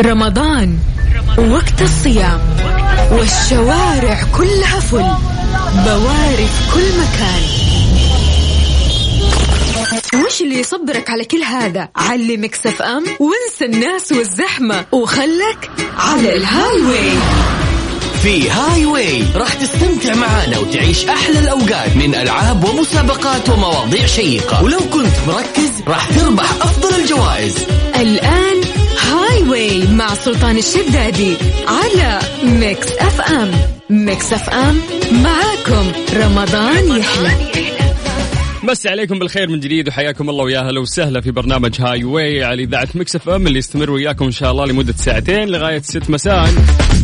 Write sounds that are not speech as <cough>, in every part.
رمضان. وقت الصيام. والشوارع كلها فل. بواري في كل مكان. وش اللي يصبرك على كل هذا؟ على ميكس اف ام وانسى الناس والزحمة. وخلك على الهاي واي في هاي واي راح تستمتع معانا وتعيش أحلى الأوقات من ألعاب ومسابقات ومواضيع شيقة. ولو كنت مركز راح تربح أفضل الجوائز. الآن هاي واي مع سلطان الشدادي على ميكس اف ام ميكس اف ام معاكم. رمضان يحلى. مسي عليكم بالخير من جديد وحياكم الله ويا هلا وسهلا في برنامج هاي واي على إذاعة مكس اف ام اللي يستمر وياكم إن شاء الله لمدة ساعتين لغاية 6 مساء.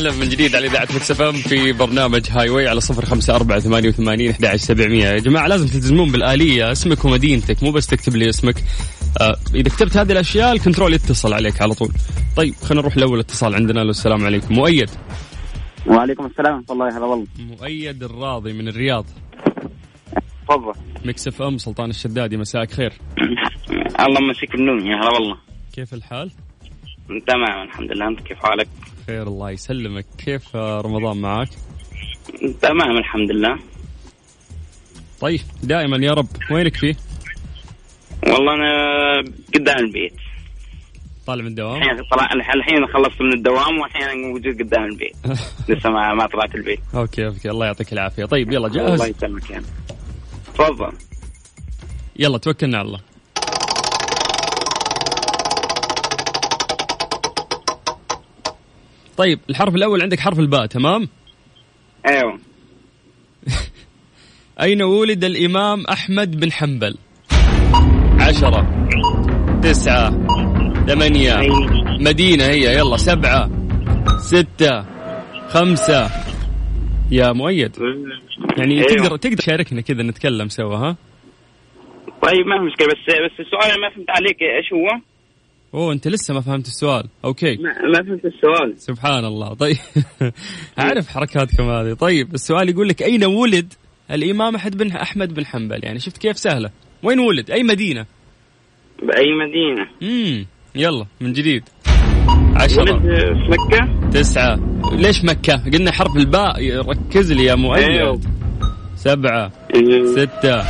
أهلا من جديد على إذاعة Mix FM في برنامج Highway على صفر خمسة أربعة ثمانية وثمانين أحد سبعمية. يا جماعة لازم تلتزمون بالآلية. اسمك ومدينتك مو بس تكتب لي اسمك. آه إذا كتبت هذه الأشياء ال control يتصل عليك على طول. طيب خلينا نروح لأول اتصال عندنا. ألو السلام عليكم. مؤيد. وعليكم السلام ورحمة الله هلا والله. مؤيد الراضي من الرياض. تفضل. Mix FM سلطان الشدادي مساءك خير. الله يمسيك بالنور يا هلا والله. كيف الحال؟ تمام الحمد لله. أنت كيف حالك؟ خير الله يسلمك. كيف رمضان معك؟ تمام الحمد لله. طيب دائما يا رب وينك فيه؟ والله أنا قدام البيت. طالع من الدوام؟ الحين خلصت من الدوام والحين أنا موجود قدام البيت. <laughs> لسه ما ما طلعت البيت. okay okay الله يعطيك العافية. طيب يلا الله جاهز؟ يسلمك يعني تفضل. يلا توكلنا على الله. طيب الحرف الأول عندك حرف الباء تمام؟ أيوه. <laughs> أين ولد الإمام أحمد بن حنبل؟ عشرة تسعة ثمانية مدينة هي يلا سبعة ستة خمسة. يا مؤيد يعني أيوة. تقدر تقدر تشاركنا كذا نتكلم سوا ها؟ طيب ما في مشكلة بس بس السؤال ما فهمت عليك إيش هو؟ أوه أنت لسه ما فهمت السؤال. أوكي. ما, ما فهمت السؤال. سبحان الله. طيب. <laughs> أعرف حركاتكم هذه. طيب السؤال يقول لك أين ولد الإمام احمد بن أحمد بن حنبل؟ يعني شفت كيف سهلة. وين ولد؟ أي مدينة؟ بأي مدينة؟ امم يلا من جديد. ولد عشرة في مكة؟ تسعة. ليش مكة؟ قلنا حرف الباء ركز لي يا أيوه. مؤيد سبعة. إيه. ستة.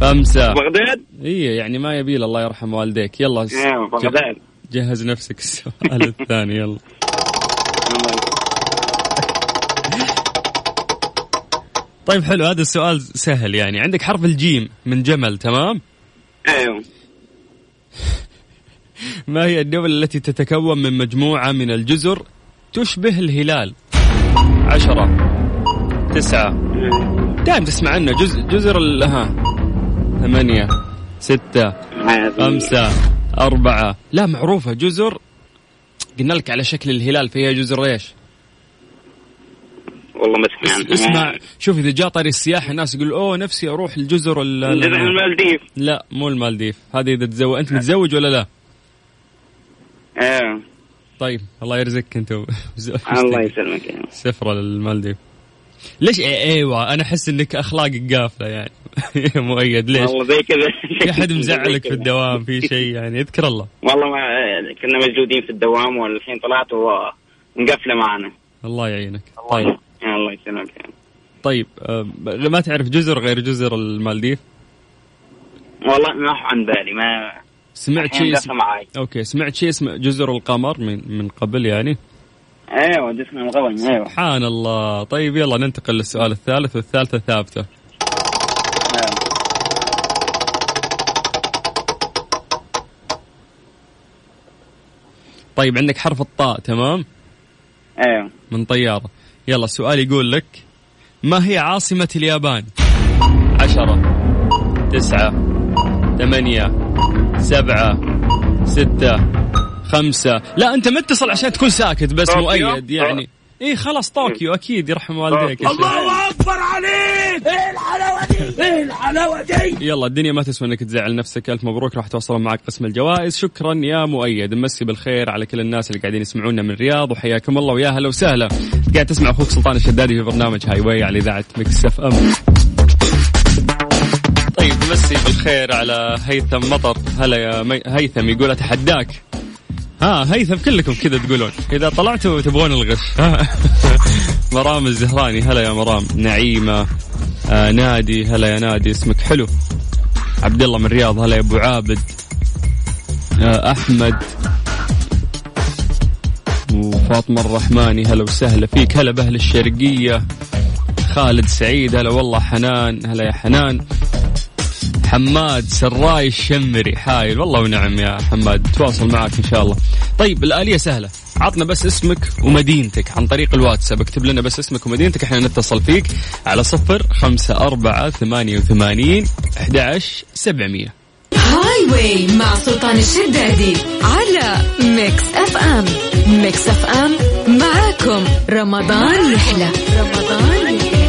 خمسة بغداد؟ اي يعني ما يبيل الله يرحم والديك. يلا أيوه بغداد. جهز نفسك السؤال الثاني يلا. طيب حلو هذا السؤال سهل يعني. عندك حرف الجيم من جمل تمام؟ أيوه. ما هي الدولة التي تتكون من مجموعة من الجزر تشبه الهلال؟ عشرة تسعة. دائما تسمع عنه جزء جزر ها. ثمانية ستة خمسة أربعة. لا معروفة. جزر قلنا لك على شكل الهلال فيها جزر إيش؟ والله ما سمعنا اس- اسمع شوف إذا جاء طاري السياحه الناس يقول أوه نفسي أروح الجزر ال- ال- جزر المالديف. لا مو المالديف. هذه إذا تزوج أنت متزوج ولا لا؟ إيه طيب الله يرزقك أنت و- <laughs> الله يسلمك. يا سفرة للمالديف. ليش؟ إيه إيوه أنا أحس إنك أخلاقك قافلة يعني. يا مؤيد ليش؟ والله زي كذا. في أحد <laughs> مزعلك في. الدوام؟ في شيء يعني؟ اذكر الله. والله ما كنا موجودين في الدوام والحين طلعت ومقفلة معنا. الله يعينك. طيب. الله يسلمك. طيب آه، ما تعرف جزر غير جزر المالديف؟ والله ما عن بالي ما سمعت شيء اسمه أوكي سمعت شيء اسمه جزر القمر من من قبل يعني؟ أيوه جسمي مغبن أيوه. سبحان الله. طيب يلا ننتقل للسؤال الثالث والثالثة ثابتة طيب عندك حرف الطاء تمام؟ أيوه. من طيارة يلا السؤال يقول لك ما هي عاصمة اليابان؟ عشرة تسعة ثمانية سبعة ستة خمسة. لا أنت متصل عشان تكون ساكت بس؟ مؤيد يعني. إيه خلاص طوكيو أكيد يرحم والديك. يا شيخ. يلا الدنيا ما تسوى إنك تزعل نفسك ألف مبروك راح توصل معك قسم الجوائز. شكرا يا مؤيد مسي بالخير على كل الناس اللي قاعدين يسمعونا من الرياض وحياكم الله ويا هلا وسهلا. قاعد تسمع أخوك سلطان الشدادي في برنامج Highway على إذاعة Mix FM. طيب مسي بالخير على هيثم مطر. هلا يا مي... هيثم يقول أتحداك. ها هيثم كلكم كذا تقولون. إذا طلعتوا تبغون الغش. <laughs> مرام الزهراني هلا يا مرام. نعيمة آه نادي هلا يا نادي اسمك حلو. عبد الله من الرياض هلا يا أبو عابد. آه أحمد. وفاطمة الرحماني هلا وسهلا فيك. هلا بأهل الشرقية. خالد سعيد هلا والله حنان. هلا يا حنان. حماد سراي الشمري. حايل. والله ونعم يا حماد. تواصل معك إن شاء الله. طيب الآلية سهلة. عطنا بس اسمك ومدينتك عن طريق الواتساب. اكتب لنا بس اسمك ومدينتك إحنا نتصل فيك على صفر خمسة أربعة ثمانية وثمانين أحد عشر سبعمية. هاي واي مع سلطان الشدادي على Mix FM Mix FM معاكم. رمضان يحلى. رمضان يحلى.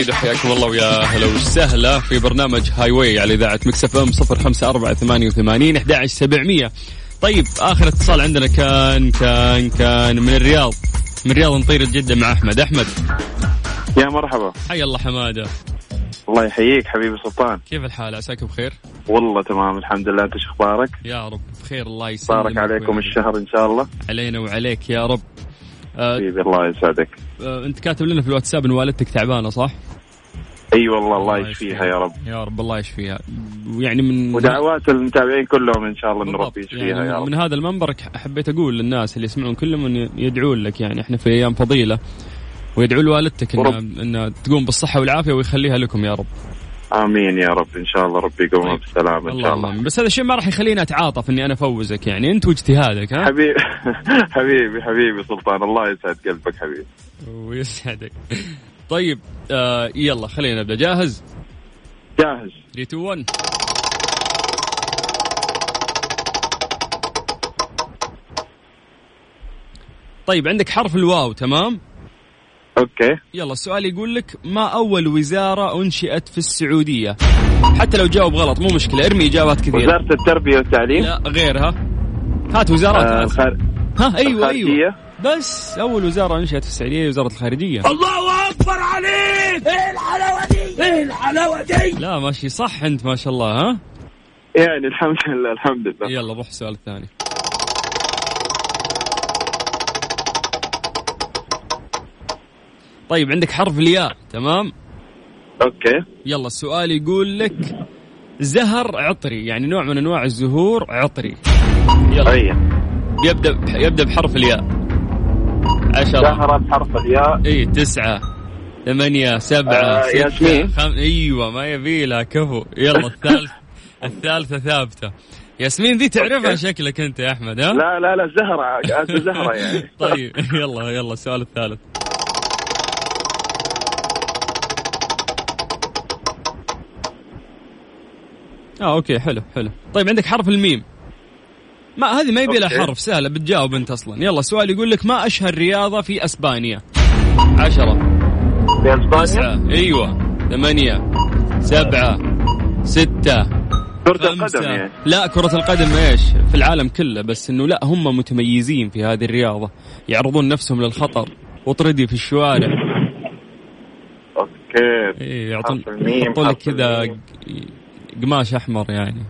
جديد وحياكم الله ويا هلا وسهلا في برنامج Highway على إذاعة Mix FM 05488 11700 طيب آخر اتصال عندنا كان كان كان من الرياض. من الرياض نطير جدا مع أحمد. أحمد. يا مرحبا. حي الله حمادة. الله يحييك حبيبي سلطان. كيف الحال؟ عساك بخير؟ والله تمام الحمد لله. أنت شو أخبارك؟ يا رب بخير الله يسلمك بارك عليكم الشهر إن شاء الله. علينا وعليك يا رب. آه حبيبي الله يسعدك. آه أنت كاتب لنا في الواتساب إن والدتك تعبانة صح؟ أي والله الله يشفيها يا رب. يا رب الله يشفيها. ويعني من ودعوات المتابعين كلهم إن شاء الله إن. ربي يشفيها يعني يا رب. من هذا المنبر حبيت أقول للناس اللي يسمعون كلهم إن يدعون لك. يعني إحنا في أيام فضيلة ويدعوا لوالدتك ورب. انها تقوم بالصحة والعافية ويخليها لكم يا رب. آمين يا رب. إن شاء الله ربي يقومها طيب. بالسلامة إن شاء الله. اللهم بس هذا الشيء ما راح يخليني أتعاطف إني أنا أفوزك يعني. أنت واجتهادك ها؟ حبيبي <laughs> حبيبي حبيبي سلطان. الله يسعد قلبك حبيبي. ويسعدك. طيب آه يلا خلينا نبدأ. جاهز؟ جاهز. 3 2 1 طيب عندك حرف الواو تمام؟ أوكي. يلا السؤال يقول لك ما أول وزارة أنشئت في السعودية؟ حتى لو جاوب غلط مو مشكلة ارمي إجابات كثيرة. وزارة التربية والتعليم؟ لا غيرها. هات وزارات آه. الخار... ها أيوة أيوة. الخارجية. بس أول وزارة أنشئت في السعودية وزارة الخارجية لا ماشي صح أنت ما شاء الله ها؟ يعني الحمد لله الحمد لله. يلا روح السؤال الثاني طيب عندك حرف الياء تمام؟ أوكي. يلا السؤال يقول لك زهر عطري يعني نوع من أنواع الزهور عطري. يلا. اي يبدا بح- يبدأ بحرف الياء. عشرة. زهرة بحرف الياء. اي تسعة. ثمانية سبعة آه، ستة ياسمين. خم... أيوه ما يبي لها كفو. يلا الثالث <laughs> الثالثة ثابتة. ياسمين ذي تعرفها شكلك أنت يا أحمد ها؟ لا لا لا زهرة زهرة يعني. <laughs> طيب يلا يلا السؤال الثالث. آه أوكي حلو حلو. طيب عندك حرف الميم. ما هذه ما يبي لها. حرف سهلة بتجاوب أنت أصلا. يلا سؤال يقول لك ما أشهر رياضة في أسبانيا؟ عشرة. في اسبانيا تسعة. أيوه. ثمانية. سبعة. ستة. كرة القدم يعني. لا كرة القدم إيش؟ في العالم كله بس إنه لا هم متميزين في هذه الرياضة. يعرضون نفسهم للخطر. وطردي في الشوارع. okay. إيه يعطون يحطون لك كذا قماش أحمر يعني.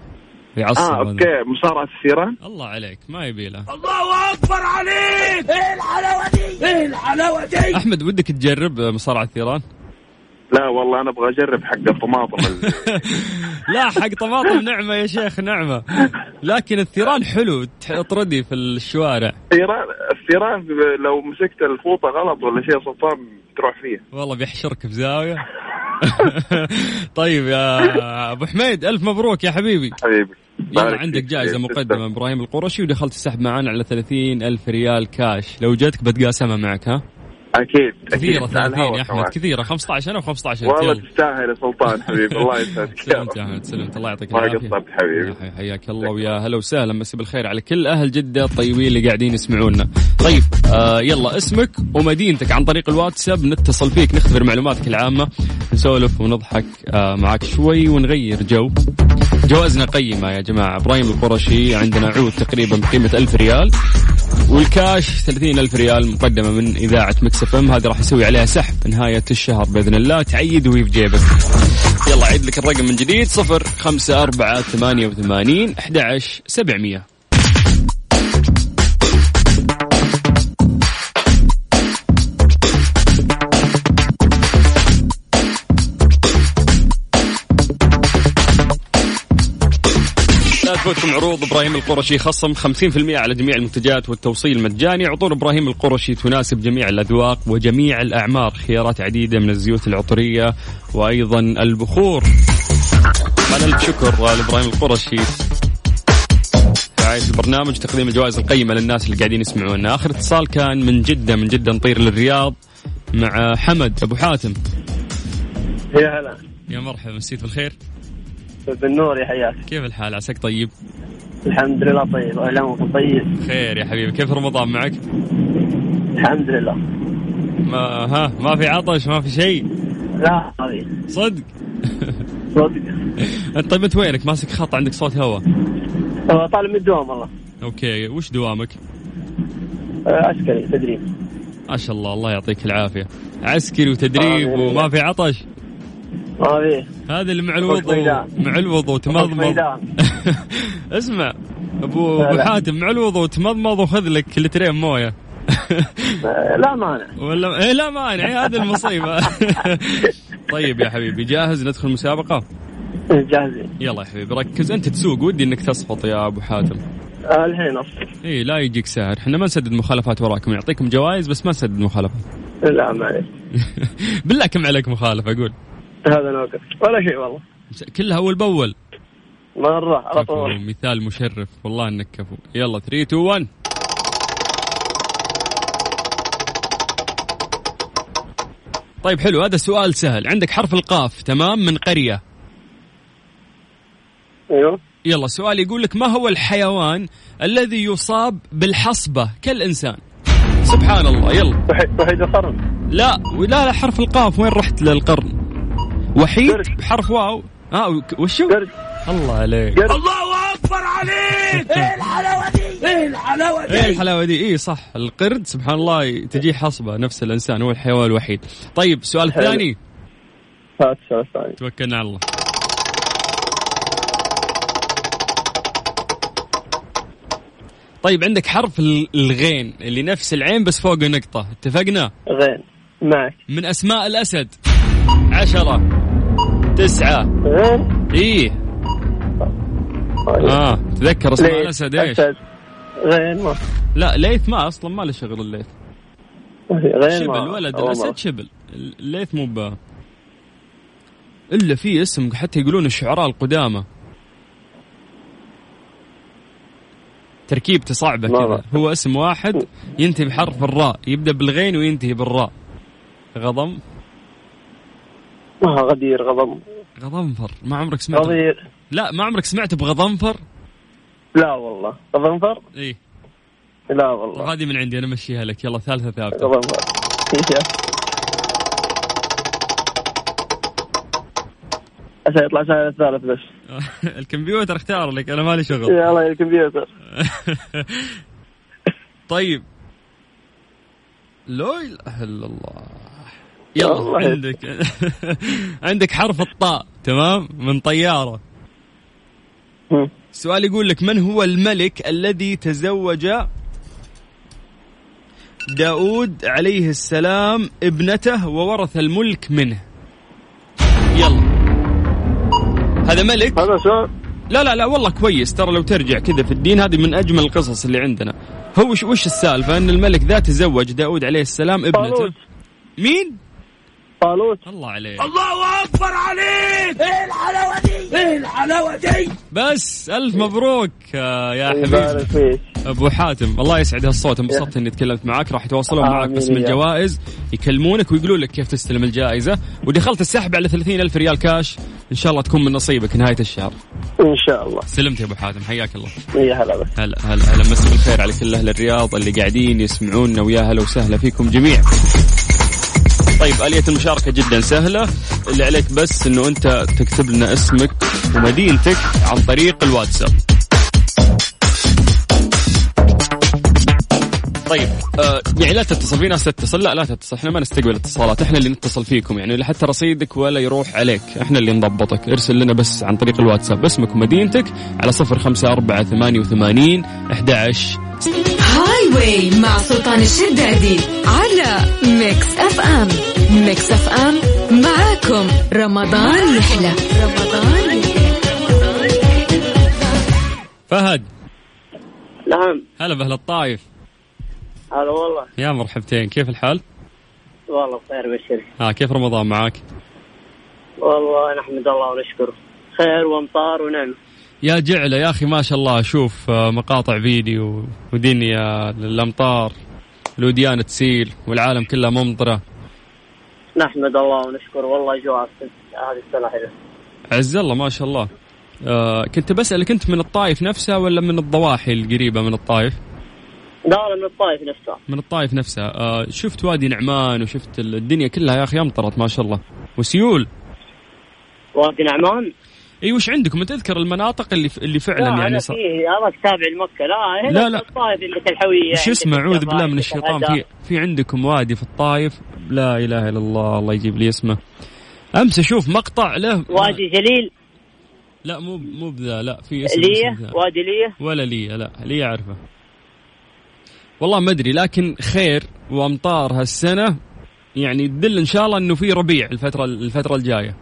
يعصب آه. okay. مصارعة الثيران الله عليك ما يبي له. أحمد ودك تجرب مصارعة الثيران؟ لا والله أنا أبغى أجرب حق الطماطم ال- <laughs> لا حق طماطم نعمة يا شيخ نعمة. لكن الثيران حلو تردي في الشوارع. الثيران الثيران لو مسكت الفوطة غلط ولا شيء سلطان تروح فيه. والله بيحشرك في زاوية. <laughs> طيب يا أبو حميد ألف مبروك يا حبيبي. حبيبي. يلا عندك. جائزة تسلم. مقدمة من إبراهيم القرشي ودخلت السحب معانا على 30 ألف ريال كاش لو جاتك بتقاسمها معك ها أكيد كثيرة أكيد على 30 الهواء يا أحمد. كمان. كثيرة 15 أنا و15 والله تستاهل يا سلطان حبيبي الله يسعدك. <laughs> سلمت يا أحمد سلمت. الله يعطيك ما العافية. قصرت حبيبي. يا حياك الله ويا هلا وسهلا. مسي بالخير على كل أهل جدة الطيبين اللي قاعدين يسمعونا. طيب آه يلا اسمك ومدينتك عن طريق الواتساب. نتصل فيك نختبر معلوماتك العامة. نسولف ونضحك آه معك شوي ونغير جو. جوائزنا قيمة يا جماعة. إبراهيم القرشي عندنا عود تقريبا بقيمة 1000 ريال. والكاش 30 ألف ريال مقدمة من إذاعة Mix FM هذه راح يسوي عليها سحب نهاية الشهر بإذن الله. تعيد وهي في جيبك. يلا أعيد لك الرقم من جديد صفر خمسة أربعة ثمانية وثمانين أحد عشر سبعمية. لا تفوتكم عروض إبراهيم القرشي خصم 50% على جميع المنتجات والتوصيل مجاني عطور إبراهيم القرشي تناسب جميع الأذواق وجميع الأعمار. خيارات عديدة من الزيوت العطرية وأيضا البخور. ألف شكر لابراهيم القرشي. رعاية البرنامج تقديم الجوائز القيمة للناس اللي قاعدين يسمعونا. آخر اتصال كان من جدة من جدة نطير للرياض مع حمد. أبو حاتم. يا هلا. يا مرحبا مسيت بالخير. بالنور يا حياك. كيف الحال؟ عساك طيب؟ الحمد لله طيب. أهلا وسهلا طيب؟ خير يا حبيبي. كيف رمضان معك؟ الحمد لله. ما ها ما في عطش ما في شيء؟ لا هذه صدق؟ صدق. <laughs> طيب أنت وينك؟ ماسك خط عندك صوت هواء هو طالب من الدوام والله. أوكي وش دوامك؟ آه، عسكري تدريب. ما شاء الله الله يعطيك العافية. عسكري وتدريب. وما في عطش؟ ما هذا اللي مع الوضوء. مع الوضوء وتمضمض ميدان. <laughs> اسمع أبو أبو. حاتم مع الوضوء وتمضمض وخذ لك لترين موية. <laughs> لا مانع ولا إيه لا مانع إيه هذه المصيبة. <laughs> طيب يا حبيبي جاهز ندخل المسابقة؟ جاهزين. يلا يا حبيبي ركز. أنت تسوق ودي إنك تصفط يا أبو حاتم. آه، الحين أصلا اي لا يجيك ساهر إحنا ما نسدد مخالفات وراكم. يعطيكم جوائز بس ما نسدد مخالفات لا معليش بالله كم عليك مخالفة؟ أقول هذا نوقف ولا شيء والله. كلها أول بأول. مرة على طول. مثال مشرف. والله إنك كفو. يلا 3 2 1 طيب حلو. هذا سؤال سهل. عندك حرف القاف تمام من قرية. أيوه. يلا سؤال يقول لك ما هو الحيوان الذي يصاب بالحصبة كالإنسان؟ سبحان الله. يلا. وحيد القرن. لا ولا لا حرف القاف. وين رحت للقرن؟ وحيد قرد. بحرف واو. آه وشو؟ قرد الله عليك. قرد إيه الحلاوة دي؟ إيه صح. القرد سبحان الله تجيه حصبة نفس الإنسان هو الحيوان الوحيد. طيب السؤال. الثاني هات السؤال الثاني توكلنا على الله. طيب عندك حرف ال- الغين اللي نفس العين بس فوقه نقطة. اتفقنا؟ غين. معك. من أسماء الأسد. عشرة تسعة. غين إيه آه تذكر ليث. الأسد إيش. غين ما. لا ليث ما أصلا ما له شغل الليث. في. غين شبل ولد. الأسد شبل. الليث مو ب. إلا في اسم حتى يقولون الشعراء القدامى. تركيبته صعبة كذا. هو اسم واحد ينتهي بحرف الراء. يبدأ بالغين وينتهي بالراء. غضم. ما غدير غضم غضنفر. ما عمرك سمعت غدير لا ما عمرك سمعت بغضنفر؟ لا والله. غضنفر؟ إيه. لا والله. هذه من عندي أنا مشيها لك. يلا ثالثة ثابتة غضنفر. عشان يطلع سهل الثالث بس. <laughs> الكمبيوتر اختار لك أنا مالي شغل. يلا يا الكمبيوتر. <laughs> طيب. لا إله إلا الله. يلا. عندك. <laughs> عندك حرف الطاء تمام؟ من طيارة. السؤال يقول لك من هو الملك الذي تزوج داود عليه السلام ابنته وورث الملك منه؟ يلا. هذا ملك؟ هذا سؤال. لا لا لا والله كويس. ترى لو ترجع كذا في الدين هذه من أجمل القصص اللي عندنا. هو وش, السالفة؟ أن الملك ذا تزوج داود عليه السلام ابنته. مين؟ طالوت. الله عليك. الله أكبر عليك. إيه الحلاوة دي؟ إيه الحلاوة دي؟ بس ألف مبروك آه، يا حبيبي يبارك فيك. أبو حاتم الله يسعد هالصوت. انبسطت إني تكلمت معك. راح يتواصلون معك آمين قسم يا. الجوائز يكلمونك ويقولوا لك كيف تستلم الجائزة. ودخلت السحب على 30 ألف ريال كاش. إن شاء الله تكون من نصيبك نهاية الشهر. إن شاء الله. سلمت يا أبو حاتم حياك الله. يا هلا بك. هلا هلا هلا. مسي بالخير على كل أهل الرياض اللي قاعدين يسمعونا. ويا هلا وسهلا فيكم جميع. طيب آلية المشاركة جدا سهلة. اللي عليك بس إنه أنت تكتب لنا اسمك ومدينتك عن طريق الواتساب. طيب آه يعني لا تتصل في ناس تتصل. لا لا تتصل إحنا ما نستقبل اتصالات. إحنا اللي نتصل فيكم يعني حتى رصيدك ولا يروح عليك. إحنا اللي نضبطك. ارسل لنا بس عن طريق الواتساب اسمك ومدينتك على صفر خمسة أربعة ثمانية وثمانين أحد هاي واي مع سلطان الشدادي على Mix FM. Mix FM معاكم رمضان يحلى. رمضان يحلى فهد. نعم. هلا بأهل الطايف. هلا والله. يا مرحبتين كيف الحال؟ والله بخير بشر ها كيف رمضان معاك؟ والله نحمد الله ونشكره. خير وامطار ونعمة يا جعلة يا أخي ما شاء الله. أشوف آه، مقاطع فيديو ودنيا الأمطار الوديان تسيل والعالم كله ممطرة. نحمد الله ونشكره. والله جوع هذه السنة حلوة. عز الله ما شاء الله. آه كنت بسألك أنت من الطايف نفسها ولا من الضواحي القريبة من الطايف؟ لا لا من الطائف نفسها من الطايف نفسها آه شفت وادي نعمان وشفت الدنيا كلها يا أخي أمطرت ما شاء الله. وسيول. وادي نعمان؟ إي وش عندكم؟ تذكر المناطق اللي اللي فعلا لا يعني صار فيه هذاك تابع لمكة. لا لا، لا. الطائف عندك الحوية وش عندك اسمه اعوذ بالله من الشيطان. في في عندكم وادي في الطايف لا إله إلا الله الله يجيب لي اسمه. أمس أشوف مقطع له. وادي جليل. لا مو مو بذا لا في اسم ليه. وادي ليه ولا لي لا لي أعرفه. والله ما أدري لكن خير وأمطار هالسنة. يعني تدل إن شاء الله إنه في ربيع الفترة الفترة الجاية.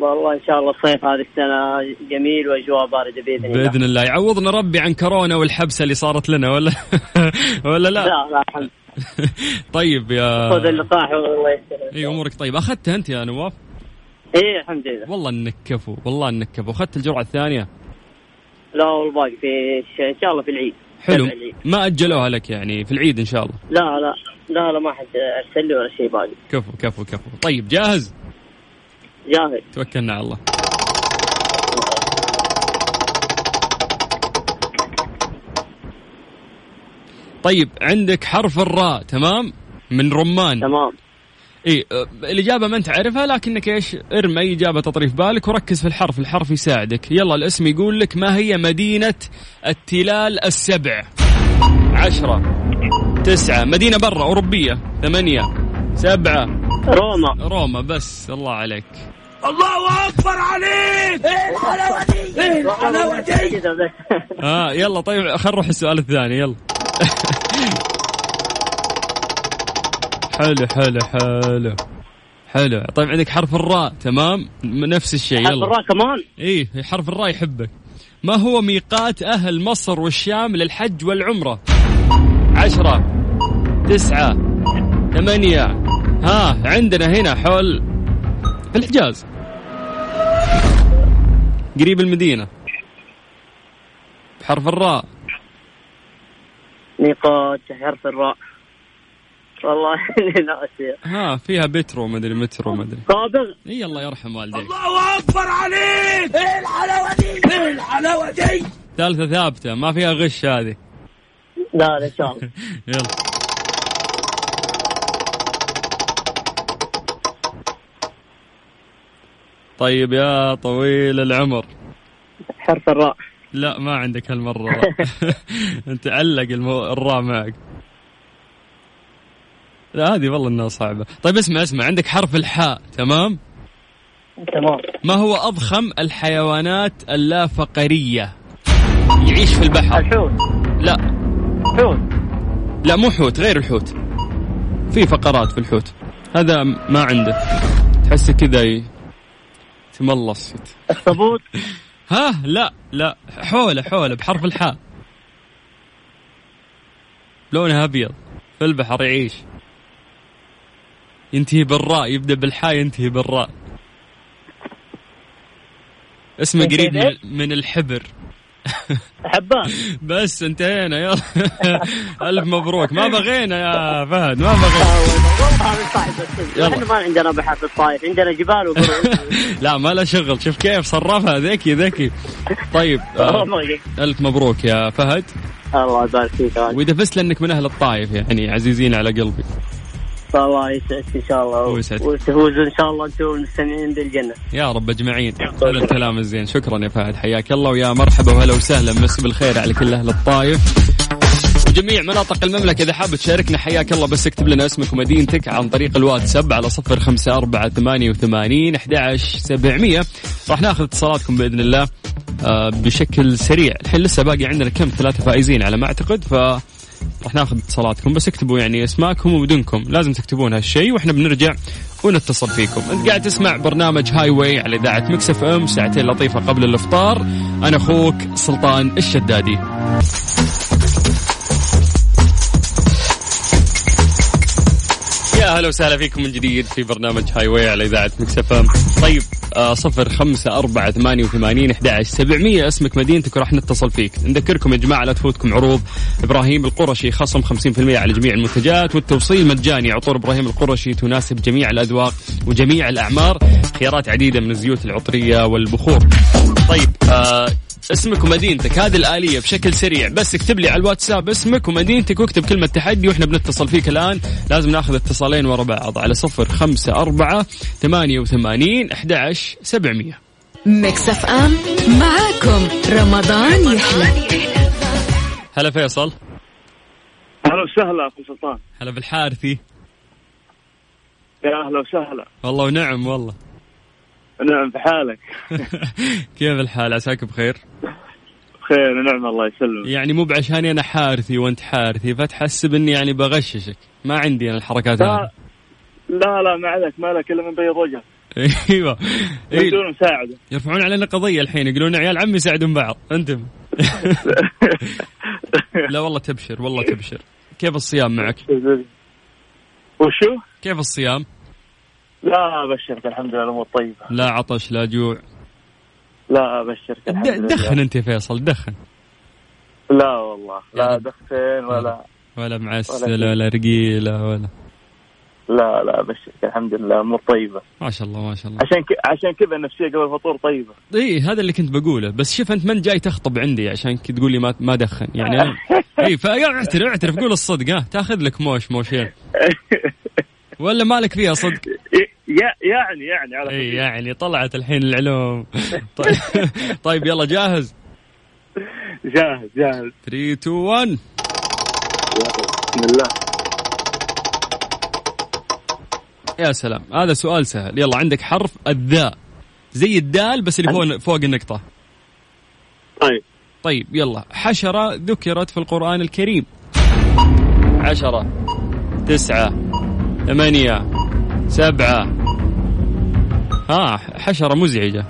والله إن شاء الله الصيف هذه السنة جميل واجواء باردة بإذن الله. بإذن الله. يعوضنا ربي عن كورونا والحبسة اللي صارت لنا ولا؟ <laughs> ولا لا؟ لا لا الحمد <laughs> طيب يا خذ اللقاح والله يستر إي أمورك طيب. أخذتها أنت يا نواف؟ إيه الحمد لله. والله إنك كفو والله إنك كفو. أخذت الجرعة الثانية؟ لا والباقي في إن شاء الله في العيد. حلو. العيد. ما أجلوها لك يعني في العيد إن شاء الله؟ لا لا لا لا ما حد ارسل لي ولا شيء باقي. كفو كفو كفو. طيب جاهز؟ جاهز. توكلنا على الله. طيب عندك حرف الراء تمام؟ من رمان. تمام. إي الإجابة ما أنت عارفها لكنك إيش؟ ارمي اي إجابة تطري في بالك وركز في الحرف الحرف يساعدك. يلا الاسم يقول لك ما هي مدينة التلال السبع؟ عشرة تسعة مدينة برا أوروبية ثمانية سبعة. روما. روما بس الله عليك. كذا بس. آه يلا طيب خل نروح السؤال الثاني يلا. <laughs> حلو حلو حلو. حلو. طيب عندك حرف الراء تمام؟ نفس الشيء حرف يلا. الراء كمان؟ إيه حرف الراء يحبك. ما هو ميقات أهل مصر والشام للحج والعمرة؟ عشرة تسعة ثمانية. ها عندنا هنا حول في الحجاز. قريب المدينة. بحرف الراء. نقاط حرف الراء. والله <laughs> ناسي ها فيها بترو مدري مترو مدري صابغ إي الله يرحم والديك. ثالثة ثابتة ما فيها غش هذه. لا لا إن شاء الله. <laughs> يلا. طيب يا طويل العمر. حرف الراء. لا ما عندك هالمرة راء. <laughs> أنت علق المو... الراء معك. لا هذه والله إنها صعبة. طيب اسمع اسمع عندك حرف الحاء تمام؟ تمام. ما هو أضخم الحيوانات اللافقرية؟ يعيش في البحر. الحوت. لا. حوت. لا مو حوت غير الحوت. في فقرات في الحوت. هذا ما عنده. تحسه كذا ي- تملص. اخطبوط <laughs> ها لا لا. حولة حولة بحرف الحاء. لونها أبيض. في البحر يعيش. ينتهي بالراء يبدأ بالحاء ينتهي بالراء. اسمه قريب؟ من- من الحبر. حبان. <laughs> بس انتهينا يلا. <laughs> ألف مبروك. ما بغينا يا فهد ما بغينا. إحنا ما عندنا بحر في الطايف عندنا جبال وقرى <laughs> لا ما له شغل. شوف كيف صرفها. ذكي ذكي. طيب آه، ألف مبروك يا فهد. الله يبارك فيك. واذا فزت لأنك من أهل الطايف يعني عزيزين على قلبي. الله يسعدك إن شاء الله. ويسعدك. وتفوزوا ان شاء الله أنتم المستمعين بالجنة. يا رب أجمعين. هذا الكلام الزين. شكرا يا فهد. حياك الله ويا مرحبا وهلا وسهلا. مسي بالخير على كل أهل الطايف. وجميع مناطق المملكة إذا حاب تشاركنا حياك الله. بس اكتب لنا اسمك ومدينتك عن طريق الواتساب على صفر خمسة أربعة ثمانية وثمانين أحد سبعمية. راح ناخذ اتصالاتكم بإذن الله آه، بشكل سريع. الحين لسه باقي عندنا كم؟ ثلاثة فائزين على ما أعتقد. ف راح ناخذ اتصالاتكم بس اكتبوا يعني اسماءكم ومدنكم لازم تكتبون هالشيء وإحنا بنرجع ونتصل فيكم. انت قاعد تسمع برنامج Highway على إذاعة Mix FM ساعتين لطيفة قبل الإفطار أنا أخوك سلطان الشدادي. يا هلا وسهلا فيكم من جديد في برنامج Highway على إذاعة Mix FM طيب آه صفر خمسة أربعة ثمانية وثمانين أحد سبعمية. اسمك مدينتك وراح نتصل فيك. نذكركم يا جماعة لا تفوتكم عروض. إبراهيم القرشي خصم 50% على جميع المنتجات والتوصيل مجاني. عطور إبراهيم القرشي تناسب جميع الأذواق وجميع الأعمار. خيارات عديدة من الزيوت العطرية والبخور. طيب آه اسمك ومدينتك. هذه الآلية بشكل سريع. بس اكتب لي على الواتساب اسمك ومدينتك واكتب كلمة تحدي وإحنا بنتصل فيك الآن. لازم ناخذ اتصالين ورا بعض على صفر خمسة أربعة ثمانية وثمانين أحد عشر سبعمية. Mix FM معاكم. رمضان يحلى. هلا فيصل. أهلا وسهلا أخو سلطان. هلا بالحارثي. يا أهلا وسهلا. والله ونعم والله. نعم في حالك. <laughs> كيف الحال؟ عساك بخير؟ بخير ونعم الله يسلمك. يعني مو بعشاني أنا حارثي وأنت حارثي فتحسب إني يعني بغششك. ما عندي أنا الحركات هذه. لا لا لا ما عليك ما لك إلا من بيض وجهك <laughs> أيوه. من إيه. مساعدة. يرفعون علينا قضية الحين يقولون عيال عمي يساعدون بعض. أنتم. <laughs> لا والله تبشر والله تبشر. كيف الصيام معك؟ وشو؟ كيف الصيام؟ لا أبشرك الحمد لله الأمور طيبة. لا عطش لا جوع. لا أبشرك الحمد لله. دخن أنت فيصل دخن. لا والله لا يعني- دخن ولا ولا معسل ولا ولا رقيلة ولا لا لا أبشرك الحمد لله أمور طيبة. ما شاء الله ما شاء الله. عشان ك... عشان كذا النفسيه قبل الفطور طيبة. إي هذا اللي كنت بقوله. بس شوف أنت من جاي تخطب عندي؟ عشان تقول لي ما ما دخن. يعني أنا <laughs> إي فاعترف اعترف قول الصدق ها. تاخذ لك موش موشين. <laughs> ولا مالك فيها صدق؟ يعني يعني على اي. يعني طلعت الحين العلوم. <laughs> طيب, طيب يلا جاهز. جاهز جاهز. 3 2 1 بسم الله. يا سلام. هذا سؤال سهل. يلا عندك حرف الذاء. زي الدال بس اللي فوق فوق النقطة. طيب. طيب يلا. حشرة ذكرت في القرآن الكريم. عشرة تسعة ثمانية سبعة ها حشرة مزعجة.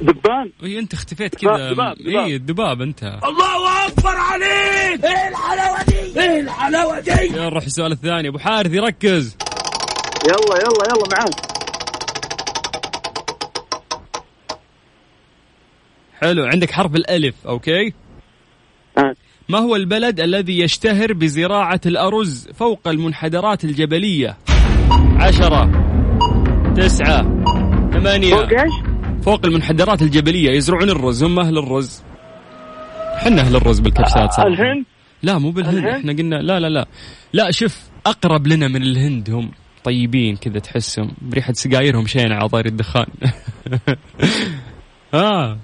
دبان. إي أنت اختفيت كذا. إي الدباب أنت. الله أكبر عليك. إيه الحلاوة دي. إيه الحلاوة دي. يلا نروح السؤال الثاني. أبو حارث يركز. يلا يلا يلا معاك. حلو عندك حرف الألف أوكي؟ آه. ما هو البلد الذي يشتهر بزراعة الأرز فوق المنحدرات الجبلية؟ عشرة. تسعة. ثمانية. فوق إيش؟ فوق المنحدرات الجبلية. يزرعون الرز. هم أهل الرز. حنا أهل الرز بالكبسات صراحة. الهند؟ لا مو بالهند. الهند؟ إحنا قلنا لا لا لا. لا شوف أقرب لنا من الهند هم طيبين كذا تحسهم. بريحة سجايرهم شينة على طاري الدخان. <laughs> آه.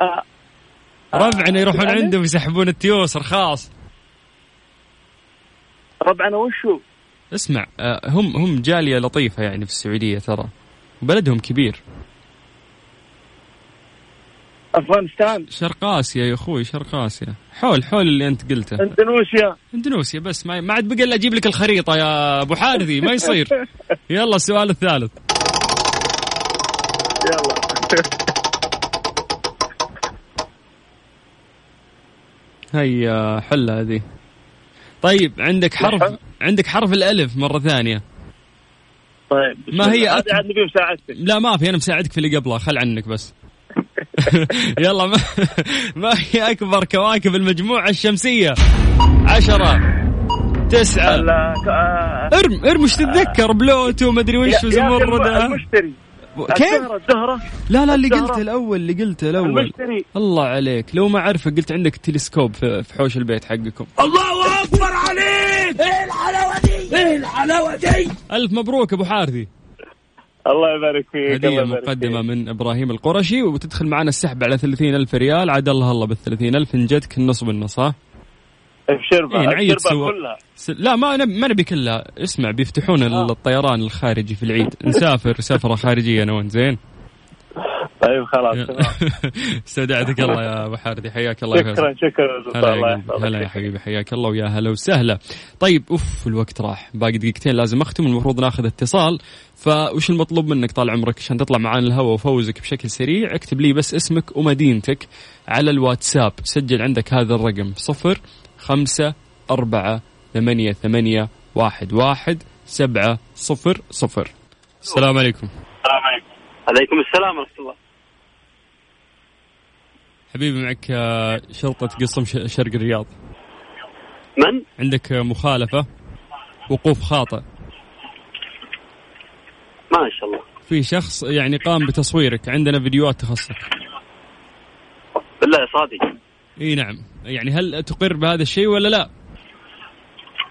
آه. ربعنا يروحون يعني؟ عندهم يسحبون التيوس رخاص ربعنا وشو؟ اسمع آه، هم هم جالية لطيفة يعني في السعودية ترى. بلدهم كبير. أفغانستان. شرق اسيا يا أخوي شرق اسيا حول حول اللي أنت قلته. إندونيسيا. إندونيسيا بس ما ما عاد بقى إلا أجيب لك الخريطة يا أبو حارثي ما يصير. <laughs> يلا السؤال الثالث. يلا. هيا حل هذه. طيب عندك حرف لحظة. عندك حرف الألف مرة ثانية. طيب. ما هي هذه أكبر- عاد نبي مساعدتك. لا ما في أنا مساعدك في اللي قبله خل عنك بس. <laughs> يلا ما, <laughs> ما هي أكبر كواكب المجموعة الشمسية؟ عشرة تسعة. آه، ارم ارم وش تتذكر؟ بلوتو مدري وش وزمردة المشتري. كيف؟ الزهرة الزهرة لا لا اللي. قلته الأول اللي قلته الأول. المشتري. الله عليك. لو ما اعرفه قلت عندك تلسكوب في في حوش البيت حقكم. الله أكبر عليك! إيه الحلاوة دي؟ إيه الحلاوة دي؟ ألف مبروك أبو حارثي. الله يبارك فيك هدية مقدمة فيك. من إبراهيم القرشي وتدخل معنا السحب على 30 ألف ريال عاد الله الله بال 30 ألف إن جتك النص بالنص ها؟ بشربة إيه، نعيد سوا. كلها. لا ما نب... ما نبي كلها. اسمع بيفتحون آه. الطيران الخارجي في العيد. نسافر سفرة خارجية أنا وأنت زين؟ طيب خلاص استودعتك <laughs> الله يا أبو حارثي حياك الله. شكرا شكرا هلا هلا يا حبيبي حياك الله ويا هلا وسهلا. طيب أوف الوقت راح. باقي دقيقتين لازم أختم المفروض ناخذ اتصال. فوش المطلوب منك طال عمرك عشان تطلع معانا الهواء وفوزك بشكل سريع؟ اكتب لي بس اسمك ومدينتك على الواتساب. سجل عندك هذا الرقم صفر خمسة أربعة ثمانية ثمانية واحد واحد سبعة صفر صفر. السلام عليكم. عليكم السلام ورحمة الله. حبيبي معك آه، شرطة قصم ش- شرق الرياض. من؟ عندك آه، مخالفة وقوف خاطئ. ما شاء الله. في شخص يعني قام بتصويرك عندنا فيديوهات تخصك. بالله صادق. إي نعم. يعني هل تقر بهذا الشيء ولا لا؟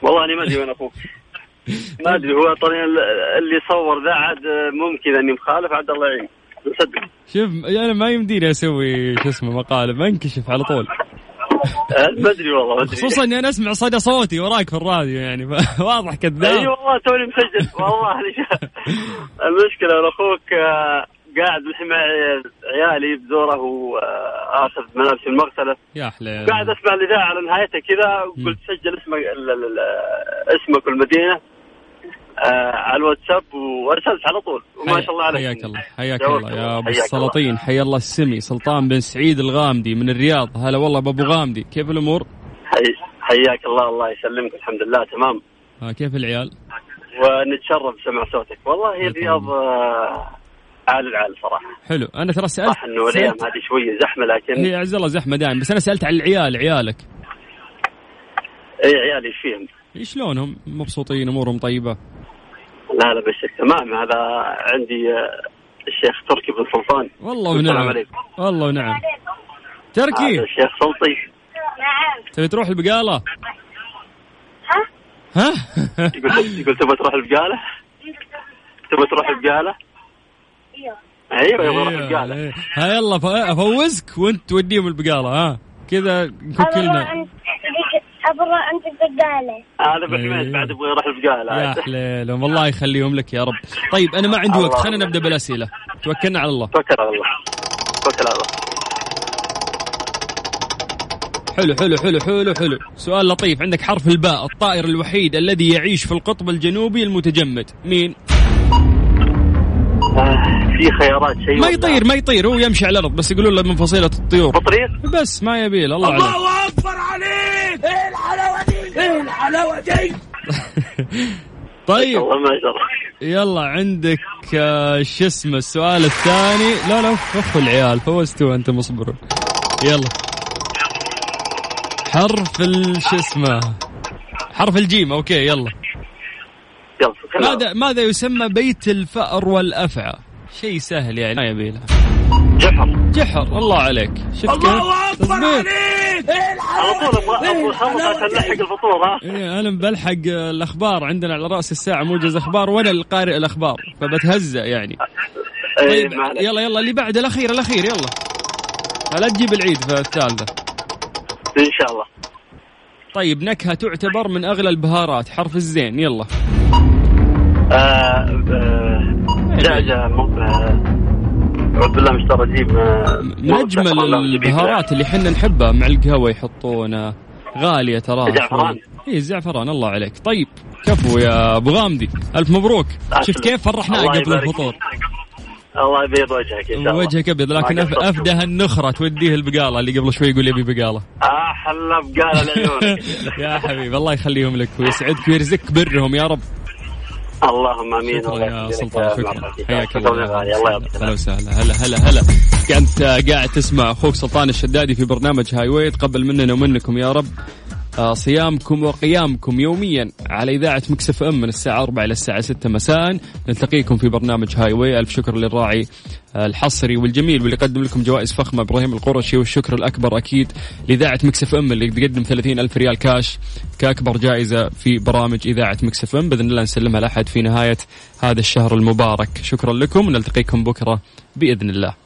والله أنا ما أدري وين أخوك. ما أدري هو طبعا اللي صور ذا عاد ممكن أني مخالف عاد الله يعين. نصدق شوف أنا ما يمديني أسوي شو اسمه مقالب انكشف على طول. ما أدري والله ما أدري. خصوصا اني أنا أسمع صدى صوتي وراك في الراديو يعني <laughs> واضح أي كذاب والله توني مسجل. والله المشكلة ان أخوك آه، قاعد الحين مع عيالي بزوره واخذ ملابس المغسلة. يا حليل قاعد أسمع الإذاعة على نهايتها كذا قلت سجل اسمك اسمك والمدينه آه، على الواتساب وأرسلت على طول. وما شاء الله عليك. حياك الله حياك الله يا أبو السلاطين. حيا الله السمي. سلطان بن سعيد الغامدي من الرياض. هلا والله بابو غامدي. كيف الأمور؟ حي- حياك الله الله يسلمك. الحمد لله تمام. آه كيف العيال؟ ونتشرف بسمع صوتك. والله الرياض آه، عال العال صراحة. حلو. أنا ترى سالت صح إنه الأيام هذه شوية زحمة لكن هي عز الله زحمة دائما بس أنا سألت عن العيال عيالك. اي عيالي إيش فيهم؟ شلونهم مبسوطين أمورهم طيبة. لا لا بالشك تمام هذا عندي آه، الشيخ تركي بن سلطان. والله ونعم. والله ونعم هذا تركي؟ الشيخ سلطي تبي تروح البقالة؟ ها؟ يقول يقول تبغى تروح البقالة؟ تبغى تروح البقالة؟ أيوه يبغى يروح البقاله إيه. ها يلا أفوزك وأنت توديهم البقالة ها؟ كذا نكون كلنا. أبغى أنت البقالة هذا بحميد إيه. بعد يبغى يروح البقالة. يا حليلهم الله يخليهم لك يا رب. طيب أنا ما عندي وقت. خلينا نبدأ بالاسئله توكلنا على الله. توكل على الله. توكل على الله. حلو حلو حلو حلو حلو. سؤال لطيف. عندك حرف الباء الطائر الوحيد الذي يعيش في القطب الجنوبي المتجمد. مين؟ آه، في خيارات شيء ما يطير ما يطير هو يمشي على الأرض بس يقولون له من فصيلة الطيور. بطريق بس ما يبي له، الله عليك الله أكبر عليك! إيه الحلاوة دي؟ إيه الحلاوة دي؟ <laughs> طيب. والله ما شاء الله يلا عندك آه، شو اسمه السؤال الثاني. لا لا اخو العيال فوزتوا انت مصبرون يلا. حرف شو اسمه حرف الجيم أوكي يلا. ماذا ماذا يسمى بيت الفأر والأفعى؟ شيء سهل يعني. ما يبي له جحر. جحر الله عليك. شفت الله أكبر عليك! على طول أبغى نلحق الفطور ها إيه أنا بلحق الأخبار عندنا على رأس الساعة موجز أخبار وأنا القارئ الأخبار فبتهزأ يعني. إيه، طيب. يلا يلا اللي بعد الأخير الأخير يلا. لا تجيب العيد في الثالثة. إن شاء الله. طيب نكهة تعتبر من أغلى البهارات حرف الزين يلا. آه، آه، دعجة م- آه، من اجمل البهارات اللي حنا نحبها مع القهوة يحطونها غالية تراها زعفران. اي الزعفران الله عليك. طيب كفو يا أبو غامدي. ألف مبروك. شفت كيف فرحناه الله قبل الفطور؟ الله يبيض وجهك إن شاء الله. وجهك أبيض لكن أف- قصرت. افده النخرة توديه البقالة اللي قبل شوي يقول يبي بقالة. أحلى بقالة لعيونك. <laughs> يا حبيبي الله يخليهم لك ويسعدك ويرزقك برهم يا رب. اللهم آمين. شكرا يا سلطان شكرا. حياك الله. هلا وسهلا. هلا هلا هلا. كنت قاعد تسمع أخوك سلطان الشدادي في برنامج Highway تقبل مننا ومنكم يا رب. صيامكم وقيامكم يوميا على إذاعة Mix FM من الساعة 4 إلى الساعة 6 مساء. نلتقيكم في برنامج Highway. ألف شكر للراعي آه، الحصري والجميل واللي قدم لكم جوائز فخمة إبراهيم القرشي والشكر الأكبر أكيد لإذاعة Mix FM اللي تقدم 30 ألف ريال كاش كأكبر جائزة في برامج إذاعة Mix FM. بإذن الله نسلمها لأحد في نهاية هذا الشهر المبارك. شكرا لكم ونلتقيكم بكرة بإذن الله.